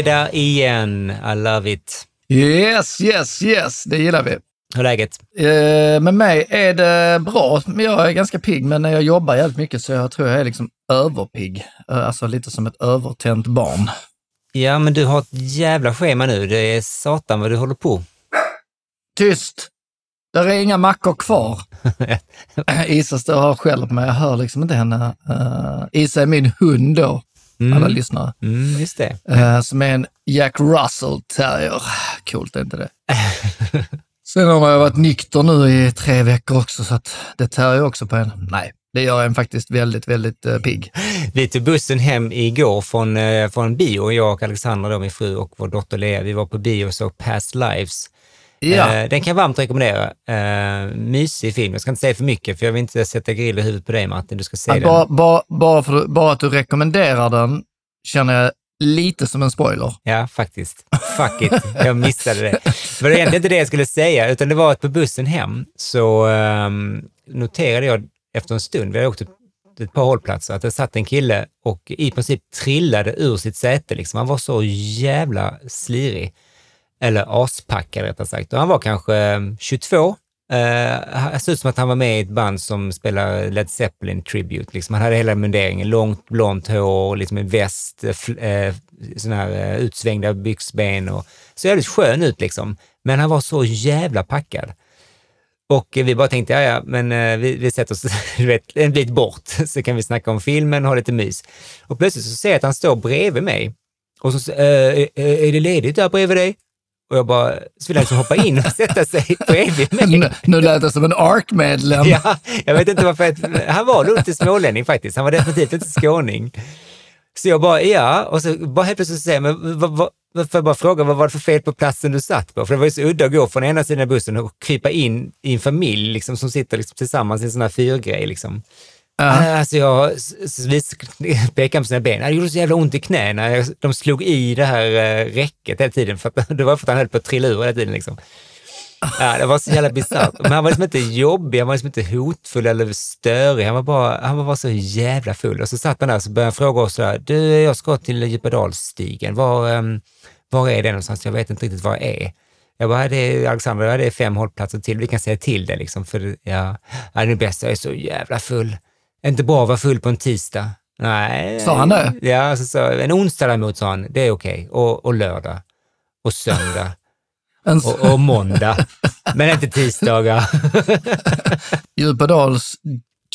fredag igen. I love it. Yes, yes, yes, det gillar vi. Hur är läget? Eh, med mig är det bra. Jag är ganska pigg, men när jag jobbar jävligt mycket så jag tror jag är liksom överpigg. Eh, alltså lite som ett övertänt barn. Ja, men du har ett jävla schema nu. Det är satan vad du håller på. Tyst! Där är inga mackor kvar. Isa står här själv på mig. Jag hör liksom inte henne. Uh, Isa är min hund då, Mm. alla lyssnare. Mm, just det. Uh, som är en Jack Russell terrier. Coolt är inte det? Sen har jag varit nykter nu i tre veckor också, så att det tär ju också på en. Nej, det gör en faktiskt väldigt, väldigt uh, pigg. Vi tog bussen hem igår från, eh, från bio. Jag och Alexandra, då, min fru och vår dotter Lea, vi var på bio och såg Past Lives. Ja, Eh, den kan jag varmt rekommendera. Eh, mysig film. Jag ska inte säga för mycket, för jag vill inte sätta grill i huvudet på dig Martin. Du ska se att den. bara, bara, bara, för, bara att du rekommenderar den känner jag lite som en spoiler. Ja, faktiskt. Fuck it, jag missade det. Det var egentligen inte det jag skulle säga, utan det var att på bussen hem så ehm, noterade jag efter en stund, vi hade åkt ett par hållplatser, att det satt en kille och i princip trillade ur sitt säte. Liksom. Han var så jävla slirig, eller aspackad rättare sagt. Och han var kanske eh, 22. Uh, eh, det såg ut som att han var med i ett band som spelar Led Zeppelin Tribute. Liksom. Han hade hela munderingen, långt blont hår, liksom en väst, eh, eh såna här utsvängda byxben och så jävligt skön ut liksom. Men han var så jävla packad. Och vi bara tänkte, ja, ja, men vi, vi sätter oss vet, en bit bort så kan vi snacka om filmen och ha lite mys. Och plötsligt så ser jag att han står bredvid mig och så säger eh, är det ledigt där bredvid dig? Och jag bara, så vill han liksom hoppa in och sätta sig bredvid mig. Nu, nu lät det som en ARK-medlem. Ja, jag vet inte varför. jag- Han var nog inte smålänning faktiskt. Han var definitivt inte skåning. Så jag bara, ja, och så bara helt plötsligt säger men vad, vad, får jag bara fråga, vad var det för fel på platsen du satt på? För det var ju så udda att gå från ena sidan av bussen och krypa in i en familj liksom, som sitter liksom, tillsammans i en sån här fyrgrej. Liksom. Ja. Eh, alltså jag pekade på sina ben. Det gjorde så jävla ont i knäna. De slog i det här eh, räcket hela tiden. För att, det var för att han höll på att trilla ur hela tiden. Liksom. Ja, det var så jävla bisarrt. Men han var liksom inte jobbig, han var liksom inte hotfull eller störig. Han var bara, han var bara så jävla full. Och så satt han där och så började han fråga oss sådär, du, jag ska till Djupadalsstigen. Var, ehm, var är det någonstans? Jag vet inte riktigt var jag är. Jag bara, det är, Alexander, det är fem hållplatser till. Vi kan säga till det liksom. För det- ja, det är bäst, jag är så jävla full. Inte bra att vara full på en tisdag. Nej. Sa han det? Ja, så, så, en onsdag däremot sa han, det är okej. Och, och lördag. Och söndag. Och, och måndag. Men inte tisdagar. Djupadals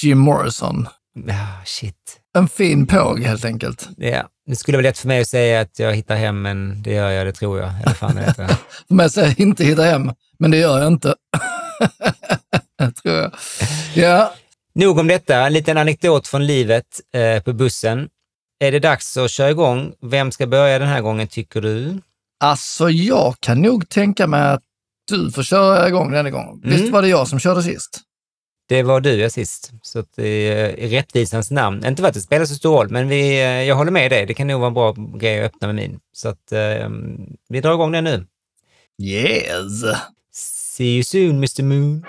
Jim Morrison. Ah, shit. En fin påg helt enkelt. Ja, det skulle vara lätt för mig att säga att jag hittar hem, men det gör jag, det tror jag. Eller fan det. För mig säger inte hitta hem, men det gör jag inte. tror jag. Ja, Nog om detta, en liten anekdot från livet eh, på bussen. Är det dags att köra igång? Vem ska börja den här gången, tycker du? alltså jag kan nog tänka mig att du får köra igång denna gång. Visst Mm. var det jag som körde sist? Det var du jag sist, så att det är i rättvisans namn. Inte för att det spelar så stor roll, men vi, eh, jag håller med dig. Det kan nog vara en bra grej att öppna med min. Så att eh, vi drar igång den nu. Yes! See you soon, Mr Moon.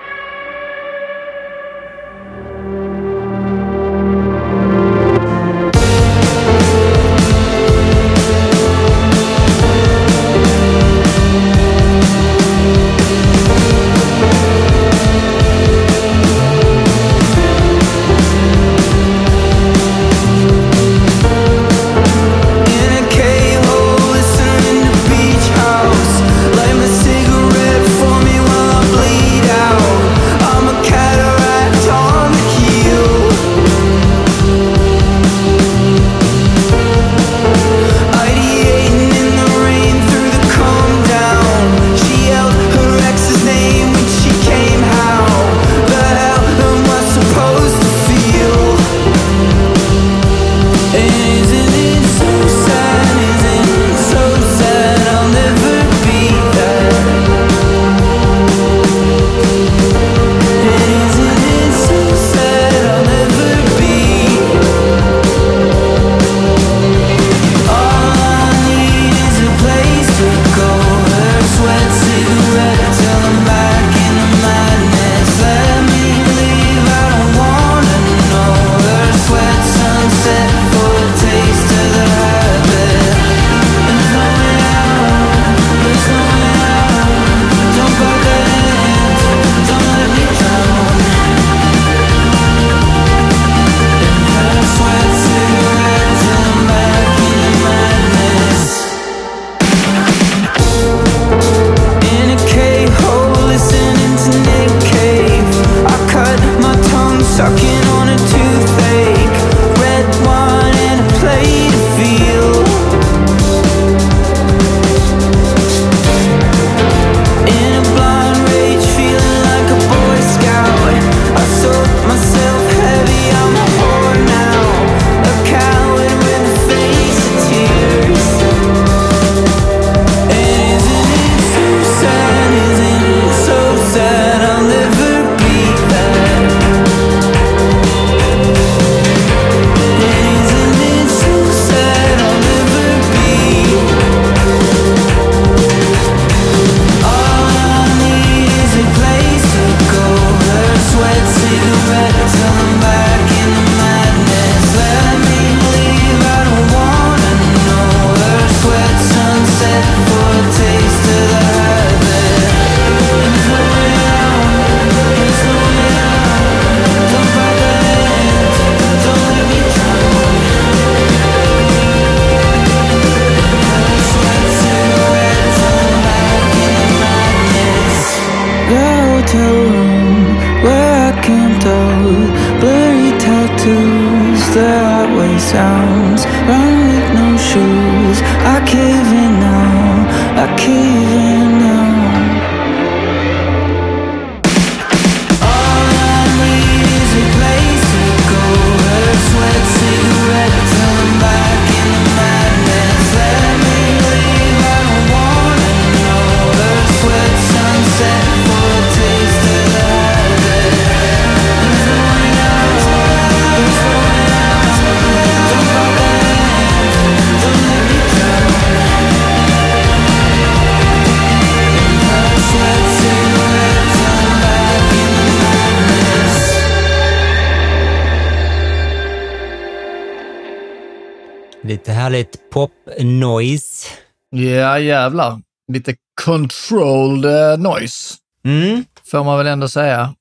Härligt pop-noise. Ja, jävlar. Lite controlled eh, noise, Mm. får man väl ändå säga.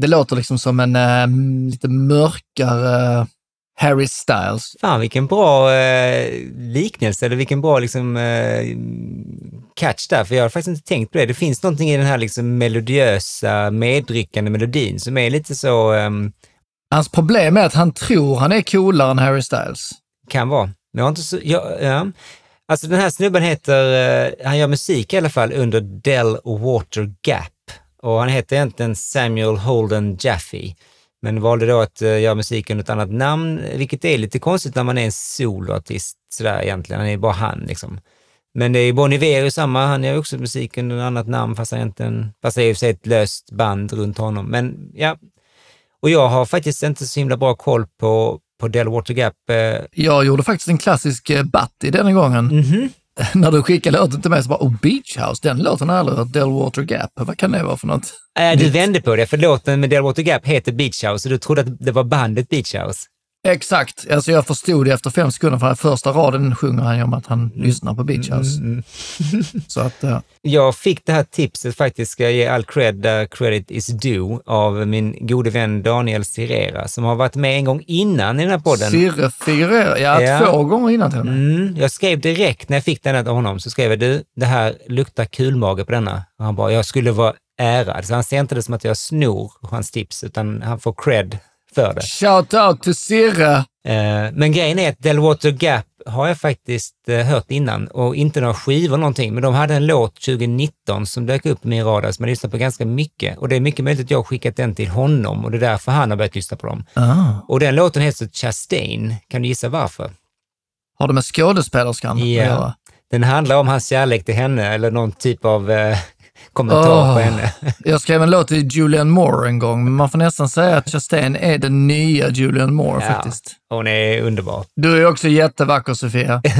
Det låter liksom som en eh, lite mörkare eh, Harry Styles. Fan vilken bra eh, liknelse, eller vilken bra liksom, eh, catch där, för jag har faktiskt inte tänkt på det. Det finns någonting i den här liksom, melodiösa, medryckande melodin som är lite så, ehm, Hans problem är att han tror han är coolare än Harry Styles. kan vara. Jag har inte så, jag, ja. Alltså den här snubben heter, eh, han gör musik i alla fall under Del Water Gap och han heter egentligen Samuel Holden Jaffe, men valde då att eh, göra musik under ett annat namn, vilket är lite konstigt när man är en soloartist sådär egentligen. Han är bara han liksom. Men det är Bon Iver är samma, han gör också musik under ett annat namn fast han egentligen, fast det är ju sig ett löst band runt honom. Men ja, och jag har faktiskt inte så himla bra koll på, på Del Water Gap. Eh, Jag gjorde faktiskt en klassisk eh, Batty denna gången. mhm. När du skickade låten till mig så bara, oh Beach House, den låten har jag aldrig hört, Delwater Gap, vad kan det vara för något? Äh, du vände på det, för låten med Delwater Gap heter Beach House och du trodde att det var bandet Beach House. Exakt, alltså jag förstod det efter fem sekunder, för första raden sjunger han ju om att han lyssnar på Beach House. Mm. Så att, eh, Jag fick det här tipset faktiskt, ska jag ge all cred där credit is due, av min gode vän Daniel Cirera som har varit med en gång innan i den här podden. Syrre figurerar, ja, Ja. två gånger innan till. Mm, jag skrev direkt när jag fick den av honom, så skrev jag du, det här luktar kulmage på denna. Och han bara, jag skulle vara ärad. Så han ser inte det som att jag snor hans tips, utan han får cred för det. Shout out till Sirre! Eh, Men grejen är att Delwater Gap har jag faktiskt eh, hört innan och inte några skivor någonting, men de hade en låt 2019 som dök upp i min radar som jag lyssnade på ganska mycket och det är mycket möjligt att jag har skickat den till honom och det är därför han har börjat lyssna på dem. Ah. Och den låten heter Chastain. Kan du gissa varför? Har det med skådespelerskan Ja. att göra? Den handlar om hans kärlek till henne eller någon typ av eh, kommentar Åh. på henne. Jag skrev en låt till Julian Moore en gång, men man får nästan säga att Chastain är den nya Julian Moore Ja. faktiskt. Hon är underbar. Du är också jättevacker Sofia.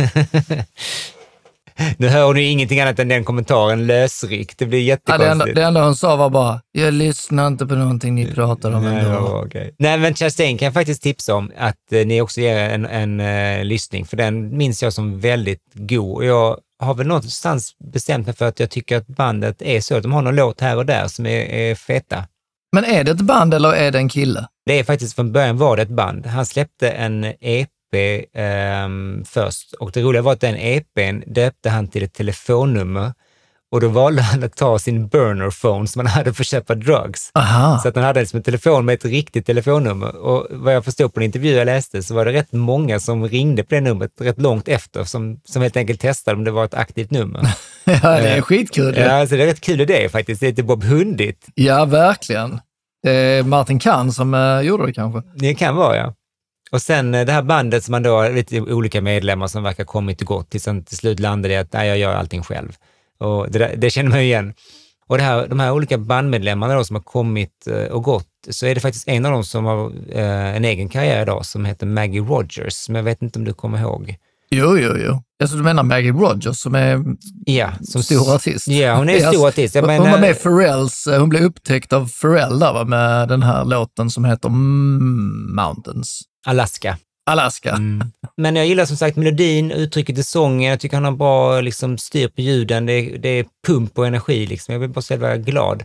Nu hör hon ju ingenting annat än den kommentaren lösryckt. Det blir Ja, det, enda, jättekonstigt. det enda hon sa var bara, jag lyssnar inte på någonting ni pratar om Nej, ändå. ja, okej. Nej, men Chastain kan jag faktiskt tipsa om att eh, ni också ger en, en eh, lyssning, för den minns jag som väldigt god. Jag har väl någonstans bestämt mig för att jag tycker att bandet är så, de har någon låt här och där som är, är feta. Men är det ett band eller är det en kille? Det är faktiskt från början var det ett band. Han släppte en EP ehm, först och det roliga var att den EPn döpte han till ett telefonnummer och då valde han att ta sin burner phone som han hade för att köpa drugs. Aha. Så att han hade liksom en telefon med ett riktigt telefonnummer. Och vad jag förstod på en intervju jag läste så var det rätt många som ringde på det numret rätt långt efter, som, som helt enkelt testade om det var ett aktivt nummer. Ja, det är skitkul. Ja, så det är rätt kul idé faktiskt. Det är lite Bob Hundigt. ja verkligen. Det är Martin Kahn som uh, gjorde det kanske. Det kan vara, ja. Och sen eh, det här bandet som man då, lite olika medlemmar som verkar kommit och gått, tills han till slut landade i att nej, jag gör allting själv. Och det, där, det känner man ju igen. Och här, de här olika bandmedlemmarna då som har kommit eh, och gått, så är det faktiskt en av dem som har eh, en egen karriär idag som heter Maggie Rogers, som jag vet inte om du kommer ihåg. Jo, jo, jo. Alltså du menar Maggie Rogers som är Ja, som stor artist? Ja, hon är Yes. stor artist. Jag Hon menar- var med i Pharrells, eh, hon blev upptäckt av Pharrell där va, med den här låten som heter Mountains. Alaska. Alaska. Mm. Men jag gillar som sagt melodin, uttrycket i sången. Jag tycker han har bra liksom, styr på ljuden. Det är, det är pump och energi. Liksom. Jag vill bara säga att jag är glad.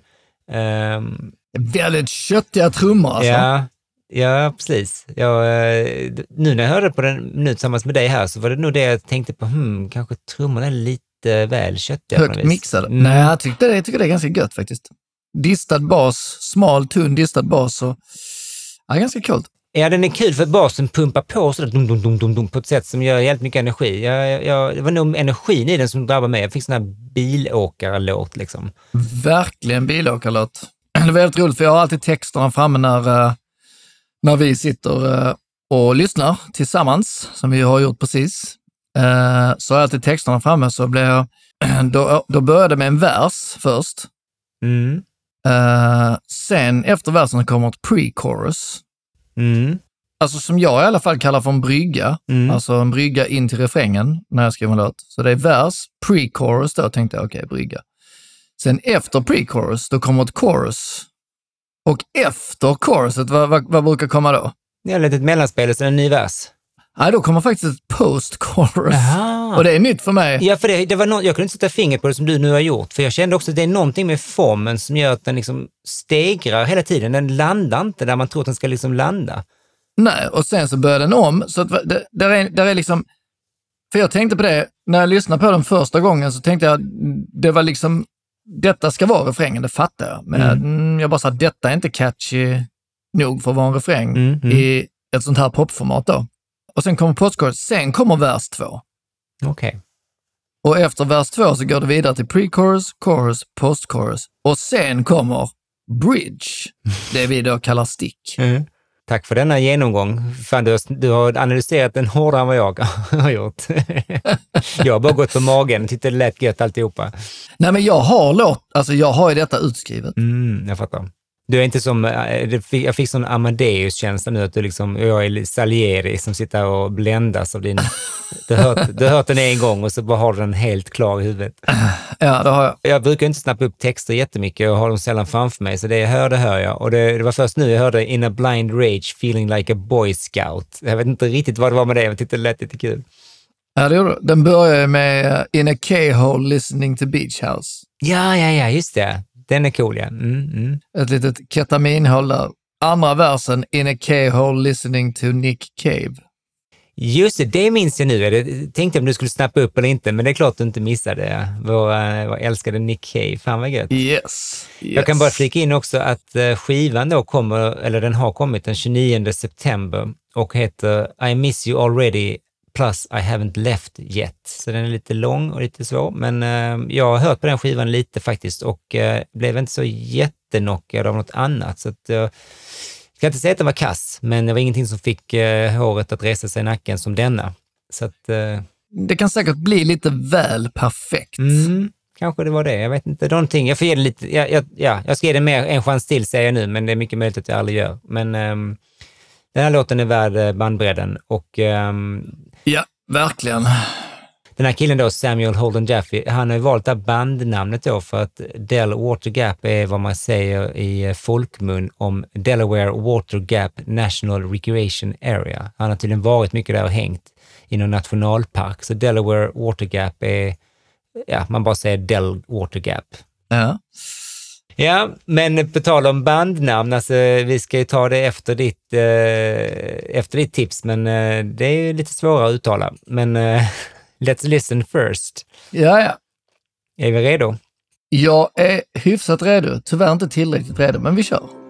Ehm, Väldigt köttiga trummor alltså. ja, ja, precis. Jag, eh, nu när jag hörde på den nu tillsammans med dig här så var det nog det jag tänkte på. Hmm, kanske trummorna är lite väl köttiga. Högt mixade. Mm. Nej, jag tyckte det, jag tycker det är ganska gött faktiskt. distad bas, smal, tunn distad bas. Så, ja, ganska coolt. Ja, den är kul för basen pumpar på sådär dum, dum, dum, dum, dum, på ett sätt som gör jävligt mycket energi. Jag, jag, det var nog energin i den som drabbade mig. Jag fick sån här bilåkarlåt liksom. Verkligen bilåkarlåt. Det var väldigt roligt för jag har alltid texterna framme när, eh, när vi sitter eh, och lyssnar tillsammans, som vi har gjort precis. Eh, Så har jag alltid texterna framme så blev jag, då, då började med en vers först. Mm. Sen efter versen kommer ett pre-chorus. Mm. Alltså som jag i alla fall kallar för en brygga. Mm. Alltså en brygga in till refrängen när jag skriver en låt. Så det är vers, pre-chorus då tänkte jag, okej, brygga. Sen efter pre-chorus, då kommer ett chorus. Och efter choruset, vad, vad, vad brukar komma då? Det är ett litet mellanspel och sen en ny vers. Nej, då kommer faktiskt ett post-chorus. Och det är nytt för mig. Ja, för det, det var no jag kunde inte sätta fingret på det som du nu har gjort, för jag kände också att det är någonting med formen som gör att den liksom stegrar hela tiden. Den landar inte där man tror att den ska liksom landa. Nej, och sen så börjar den om. Så att det, där, är, där är liksom... För jag tänkte på det, när jag lyssnade på den första gången så tänkte jag, det var liksom, detta ska vara refrängen, det fattar jag. Men mm. jag bara sa, detta är inte catchy nog för att vara en refräng Mm, mm. i ett sånt här popformat då. Och sen kommer postcard, sen kommer vers två. Okej. Och efter vers två så går det vidare till pre-chorus, chorus, post-chorus. Och sen kommer bridge, det vi då kallar stick. Mm. Tack för denna genomgång. Fan, du, har, du har analyserat den hårdare än vad jag har gjort. jag har bara gått på magen och tyckte det lät gött alltihopa. Nej men jag har låt, alltså jag har ju detta utskrivet. Mm, jag fattar. Du är inte som, eh, jag fick sån Amadeus-känsla nu, att du liksom, jag är Salieri som sitter och bländas av din... Du har, hört, du har hört den en gång och så bara har du den helt klar i huvudet. Ja, det har jag. Jag brukar inte snappa upp texter jättemycket och har dem sällan framför mig, så det jag hör, det hör jag. Och det, det var först nu jag hörde In a blind rage, feeling like a boy scout. Jag vet inte riktigt vad det var med det, men jag tyckte det lät lite kul. Ja, det gjorde. Den börjar med eh, In a K-hole listening to Beach House. Ja, ja, ja, just det. Den är cool, ja. Mm, mm. Ett litet ketaminhål där. Andra versen, In a K-hole listening to Nick Cave. Just det, det minns jag nu. Jag tänkte om du skulle snappa upp eller inte, men det är klart du inte missade vår, eh, vår älskade Nick Cave. Fan vad gött. Yes. yes. Jag kan bara flika in också att eh, skivan då kommer, eller den har kommit den 29 september och heter I miss you already plus I haven't left yet. Så den är lite lång och lite svår, men eh, jag har hört på den skivan lite faktiskt och eh, blev inte så jättenockad av något annat. Så att, eh, jag kan inte säga att den var kass, men det var ingenting som fick eh, håret att resa sig i nacken som denna. Så att, eh, Det kan säkert bli lite väl perfekt. Mm, kanske det var det. Jag vet inte. Någonting. Jag får ge det lite, ja, ja, ja, jag ska ge det mer en chans till säger jag nu, men det är mycket möjligt att jag aldrig gör. Men ehm, den här låten är värd eh, bandbredden och ehm, Ja, verkligen. den här killen då, Samuel Holden Jaffe, han har ju valt det här bandnamnet då för att Del Water Gap är vad man säger i folkmun om Delaware Water Gap National Recreation Area. Han har tydligen varit mycket där och hängt i någon nationalpark, så Delaware Water Gap är, ja, man bara säger Del Water Gap. Ja. Ja, men på tal om bandnamn, alltså, vi ska ju ta det efter ditt, eh, efter ditt tips, men eh, det är ju lite svårare att uttala. Men eh, let's listen first. ja, ja. Är vi redo? Jag är hyfsat redo. Tyvärr inte tillräckligt redo, men vi kör.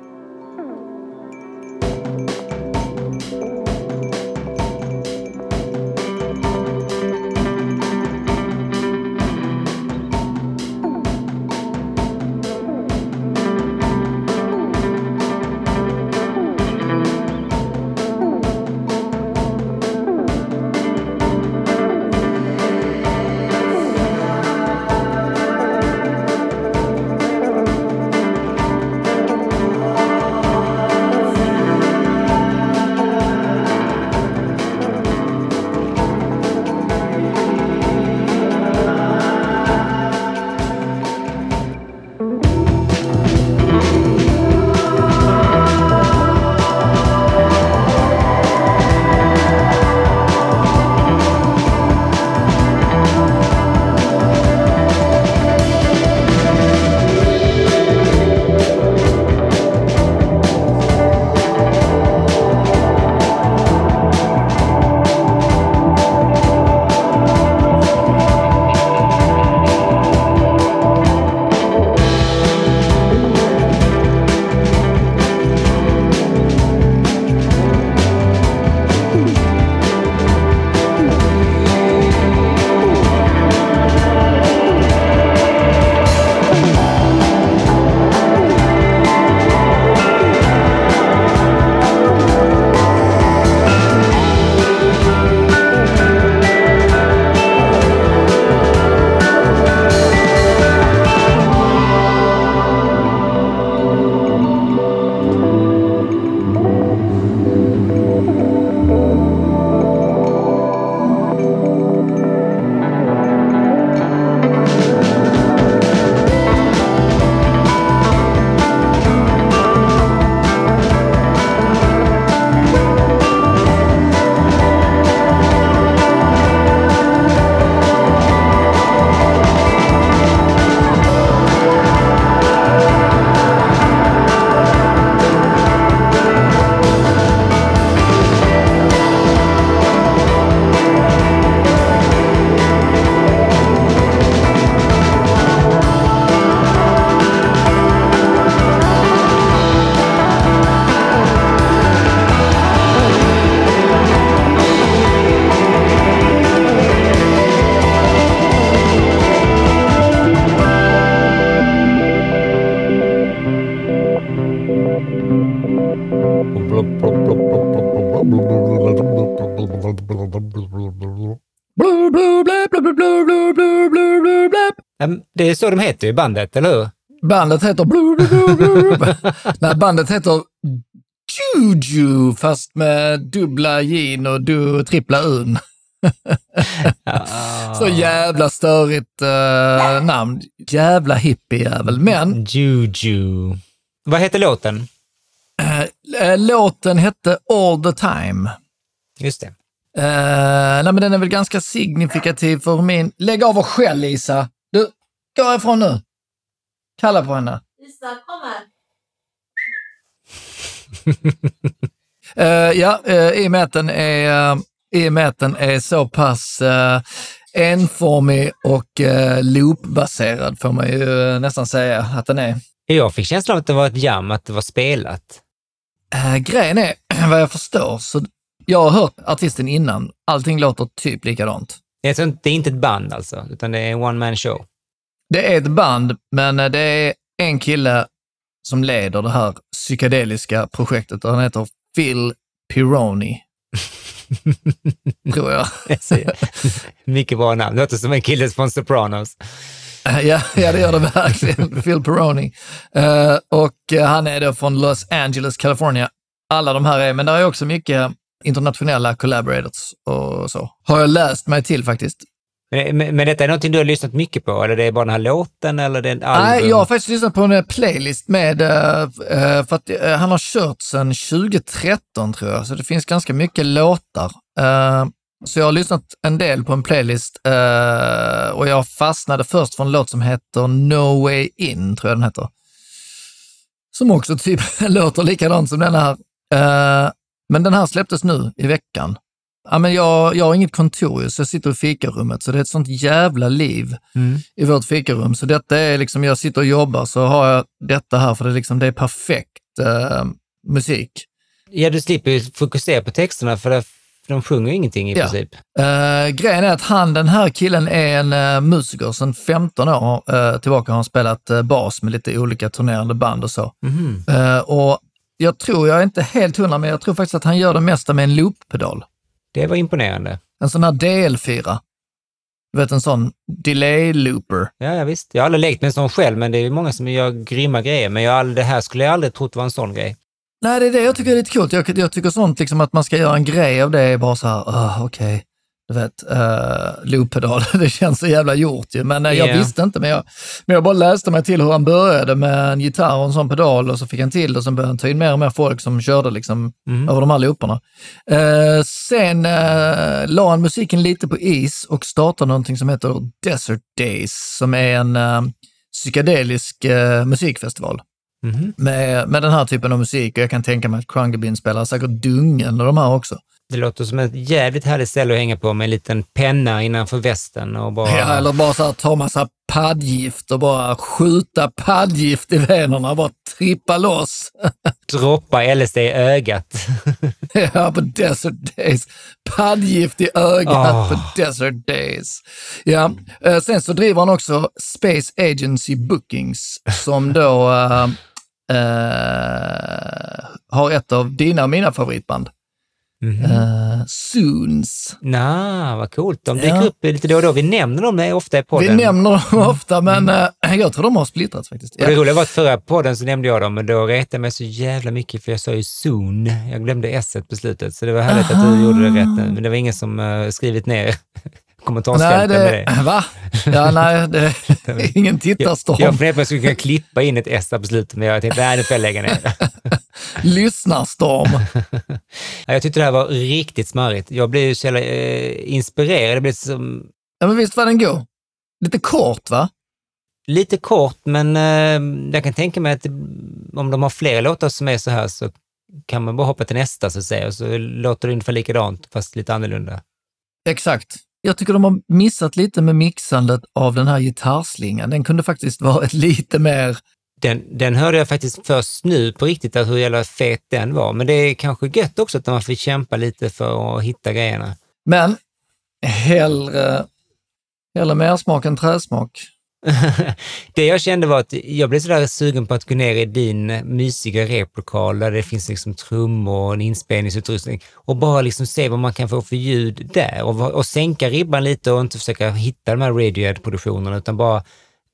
Det är så de heter i bandet, eller hur? Bandet heter blu, blu, blu. Nej, bandet heter Juju, fast med dubbla J och du, trippla Un. Så jävla störigt eh, namn. Jävla hippiejävel. Men Juju. Vad heter låten? eh, låten hette All the time. Just det. Eh, nej, men den är väl ganska signifikativ för min... Lägg av och skäll Lisa. Gå ifrån nu. Kalla på henne. Lisa, kom här. Eh, ja, uh, i och med att den är, uh, i och med att den är så pass uh, enformig och uh, loopbaserad får man ju nästan säga att den är. Jag fick känslan av att det var ett jam, att det var spelat. Uh, grejen är, vad jag förstår, så jag har hört artisten innan. Allting låter typ likadant. Det är, inte, det är inte ett band alltså, utan det är en one man show. Det är ett band, men eh, det är en kille som leder det här psykedeliska projektet och han heter Phil Pironi. Tror jag. Mycket bra namn. Låter som en kille från Sopranos. Ja, ja, det gör det verkligen. Phil Pironi. Eh, och eh, han är då från Los Angeles, California. Alla de här är, men det är också mycket internationella collaborators och så. Har jag läst mig till faktiskt. Men, men, men detta är någonting du har lyssnat mycket på, eller det är bara den här låten, eller det är album? Nej, jag har faktiskt lyssnat på en eh, playlist med, eh, eh, för att han har kört sedan 2013 tror jag, så det finns ganska mycket låtar. Så jag har lyssnat en del på en playlist och jag fastnade först för en låt som heter No Way In, tror jag den heter. Som också typ låter likadant som den här. Men den här släpptes nu i veckan. Ja, men jag, jag har inget kontor, så jag sitter i fikarummet, så det är ett sånt jävla liv Mm. i vårt fikarum. Så detta är liksom, jag sitter och jobbar så har jag detta här för det är, liksom, det är perfekt eh, musik. Ja, du slipper fokusera på texterna, för det- för de sjunger ju ingenting i Ja. princip. Eh, grejen är att han, den här killen är en eh, musiker sedan 15 år eh, tillbaka har han spelat eh, bas med lite olika turnerande band och så. Eh, och jag tror, jag är inte helt hundra, men jag tror faktiskt att han gör det mesta med en looppedal. Det var imponerande. En sån här DL4. Du vet en sån delay looper. Ja, ja, visst. Jag har aldrig lekt med en sån själv, men det är många som gör grymma grejer. Men jag, aldrig- det här skulle jag aldrig trott var en sån grej. Nej, det är det jag tycker är lite coolt. Jag, jag tycker sånt, liksom att man ska göra en grej av det, är bara så här, uh, okej, du vet, uh, looppedal, det känns så jävla gjort ju. Men eh, jag Ja. visste inte, men jag, men jag bara läste mig till hur han började med en gitarr och en sån pedal och så fick han till det och sen började han ta in mer och mer folk som körde liksom Mm. över de här looparna. Eh, sen uh, la han musiken lite på is och startade någonting som heter Desert Days, som är en eh, psykedelisk eh, musikfestival Mhm. med, med den här typen av musik och jag kan tänka mig att Krungerbin spelar säkert Dungen och de här också. Det låter som ett jävligt härligt ställe att hänga på med en liten penna innanför västen och bara... Ja, eller bara så här, ta massa paddgift och bara skjuta paddgift i venerna och bara trippa loss. droppa LSD i ögat. ja, på Desert Days. Paddgift i ögat Ah. på Desert Days. Ja, eh, sen så driver han också Space Agency Bookings som då eh, eh, har ett av dina och mina favoritband. Mhm. Uh, Soons. Nå, vad coolt. De dyker Ja. upp lite då och då. Vi nämner dem ofta i podden. Vi nämner dem ofta, men eh, jag tror de har splittrats faktiskt. Och det roliga var att förra podden så nämnde jag dem, men då retade jag mig så jävla mycket för jag sa ju soon. Jag glömde s på slutet, så det var härligt att Aha. du gjorde det rätt nu. Men det var ingen som uh, skrivit ner kommentarsfälten med det. va? Ja, nej, det är ingen Jag, tittarstorm. jag funderade på om jag skulle kunna klippa in ett s på slutet, men jag tänkte nej, nu får jag lägga ner. Lyssnarstorm. Ja, jag tyckte det här var riktigt smarrigt. Jag blev ju så jävla eh, inspirerad. Det blev som Ja, men visst var den god? Lite kort, va? lite kort, men eh, jag kan tänka mig att om de har flera låtar som är så här så kan man bara hoppa till nästa så att säga och så låter det ungefär likadant fast lite annorlunda. Exakt. Jag tycker de har missat lite med mixandet av den här gitarrslingan. Den kunde faktiskt varit lite mer... Den, den hörde jag faktiskt först nu på riktigt, att hur jävla fet den var. Men det är kanske gött också att man får kämpa lite för att hitta grejerna. Men hellre, hellre mer smak än träsmak. det jag kände var att jag blev sådär sugen på att gå ner i din mysiga replokal där det finns liksom trummor och en inspelningsutrustning och bara liksom se vad man kan få för ljud där och, och sänka ribban lite och inte försöka hitta de här Radiohead-produktionerna utan bara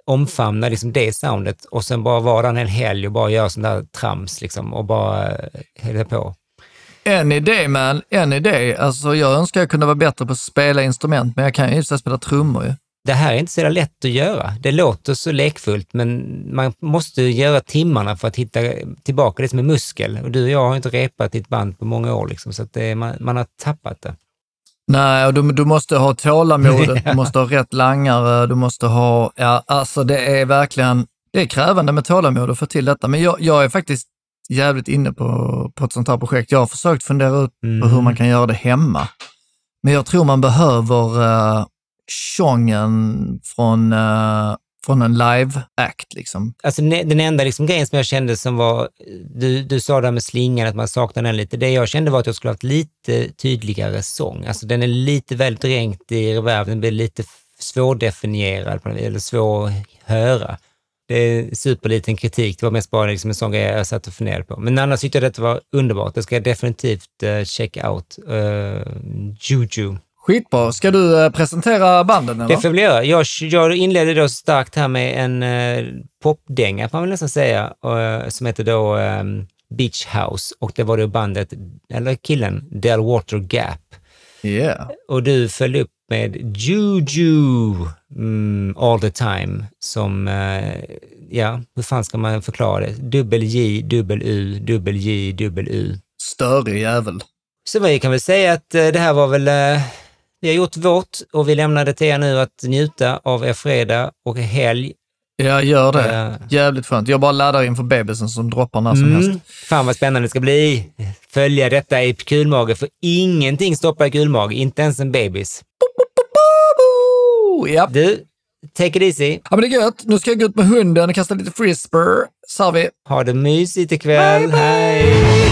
omfamna liksom det soundet och sen bara vara där en hel helg och bara göra sån där trams liksom och bara eh, hälla på. En idé man, en idé. Alltså jag önskar jag kunde vara bättre på att spela instrument, men jag kan ju just spela trummor ju. Det här är inte så lätt att göra. Det låter så lekfullt, men man måste göra timmarna för att hitta tillbaka det som är muskel. Och du och jag har inte repat ditt band på många år, liksom, så att det, man, man har tappat det. Nej, och du, du måste ha tålamodet, du måste ha rätt langare, du måste ha, ja alltså det är verkligen, det är krävande med tålamod att få till detta. Men jag, jag är faktiskt jävligt inne på, på ett sånt här projekt. Jag har försökt fundera ut på hur Mm. man kan göra det hemma. Men jag tror man behöver uh, tjongen från, eh, från en live-act. Liksom. Alltså, den enda liksom grejen som jag kände som var, du, du sa det här med slingan, att man saknar den lite. Det jag kände var att jag skulle ha haft lite tydligare sång. Alltså den är lite väl dränkt i reverb, den blir lite svårdefinierad, eller svår att höra. Det är superliten kritik, det var mest bara liksom en sån grej jag satt och funderade på. Men annars tyckte jag att det var underbart. Det ska jag definitivt eh, uh, check out. Uh, Juju. Skitbra. Ska du eh, presentera banden eller? Det får jag väl göra. Jag, jag inledde då starkt här med en uh, popdänga, får man väl nästan säga, uh, som heter då um, Beach House och det var då bandet, eller killen, Del Water Gap. Yeah. Och du följde upp med Juju mm, All the time som, uh, ja, hur fan ska man förklara det? Dubbel J, dubbel U, dubbel J, dubbel U. Störig jävel. Så vi kan väl säga att uh, det här var väl uh, vi har gjort vårt och vi lämnar det till er nu att njuta av er fredag och helg. Ja, gör det. Eh, Jävligt skönt. Jag bara laddar inför bebisen som droppar när som helst. Mm. Fan vad spännande det ska bli. Följa detta i kulmage, för ingenting stoppar i kulmage, inte ens en bebis. Ja. Du, take it easy. ja, men det är gött. Nu ska jag gå ut med hunden och kasta lite frisbee. Så har vi. Ha det mysigt ikväll. Hej!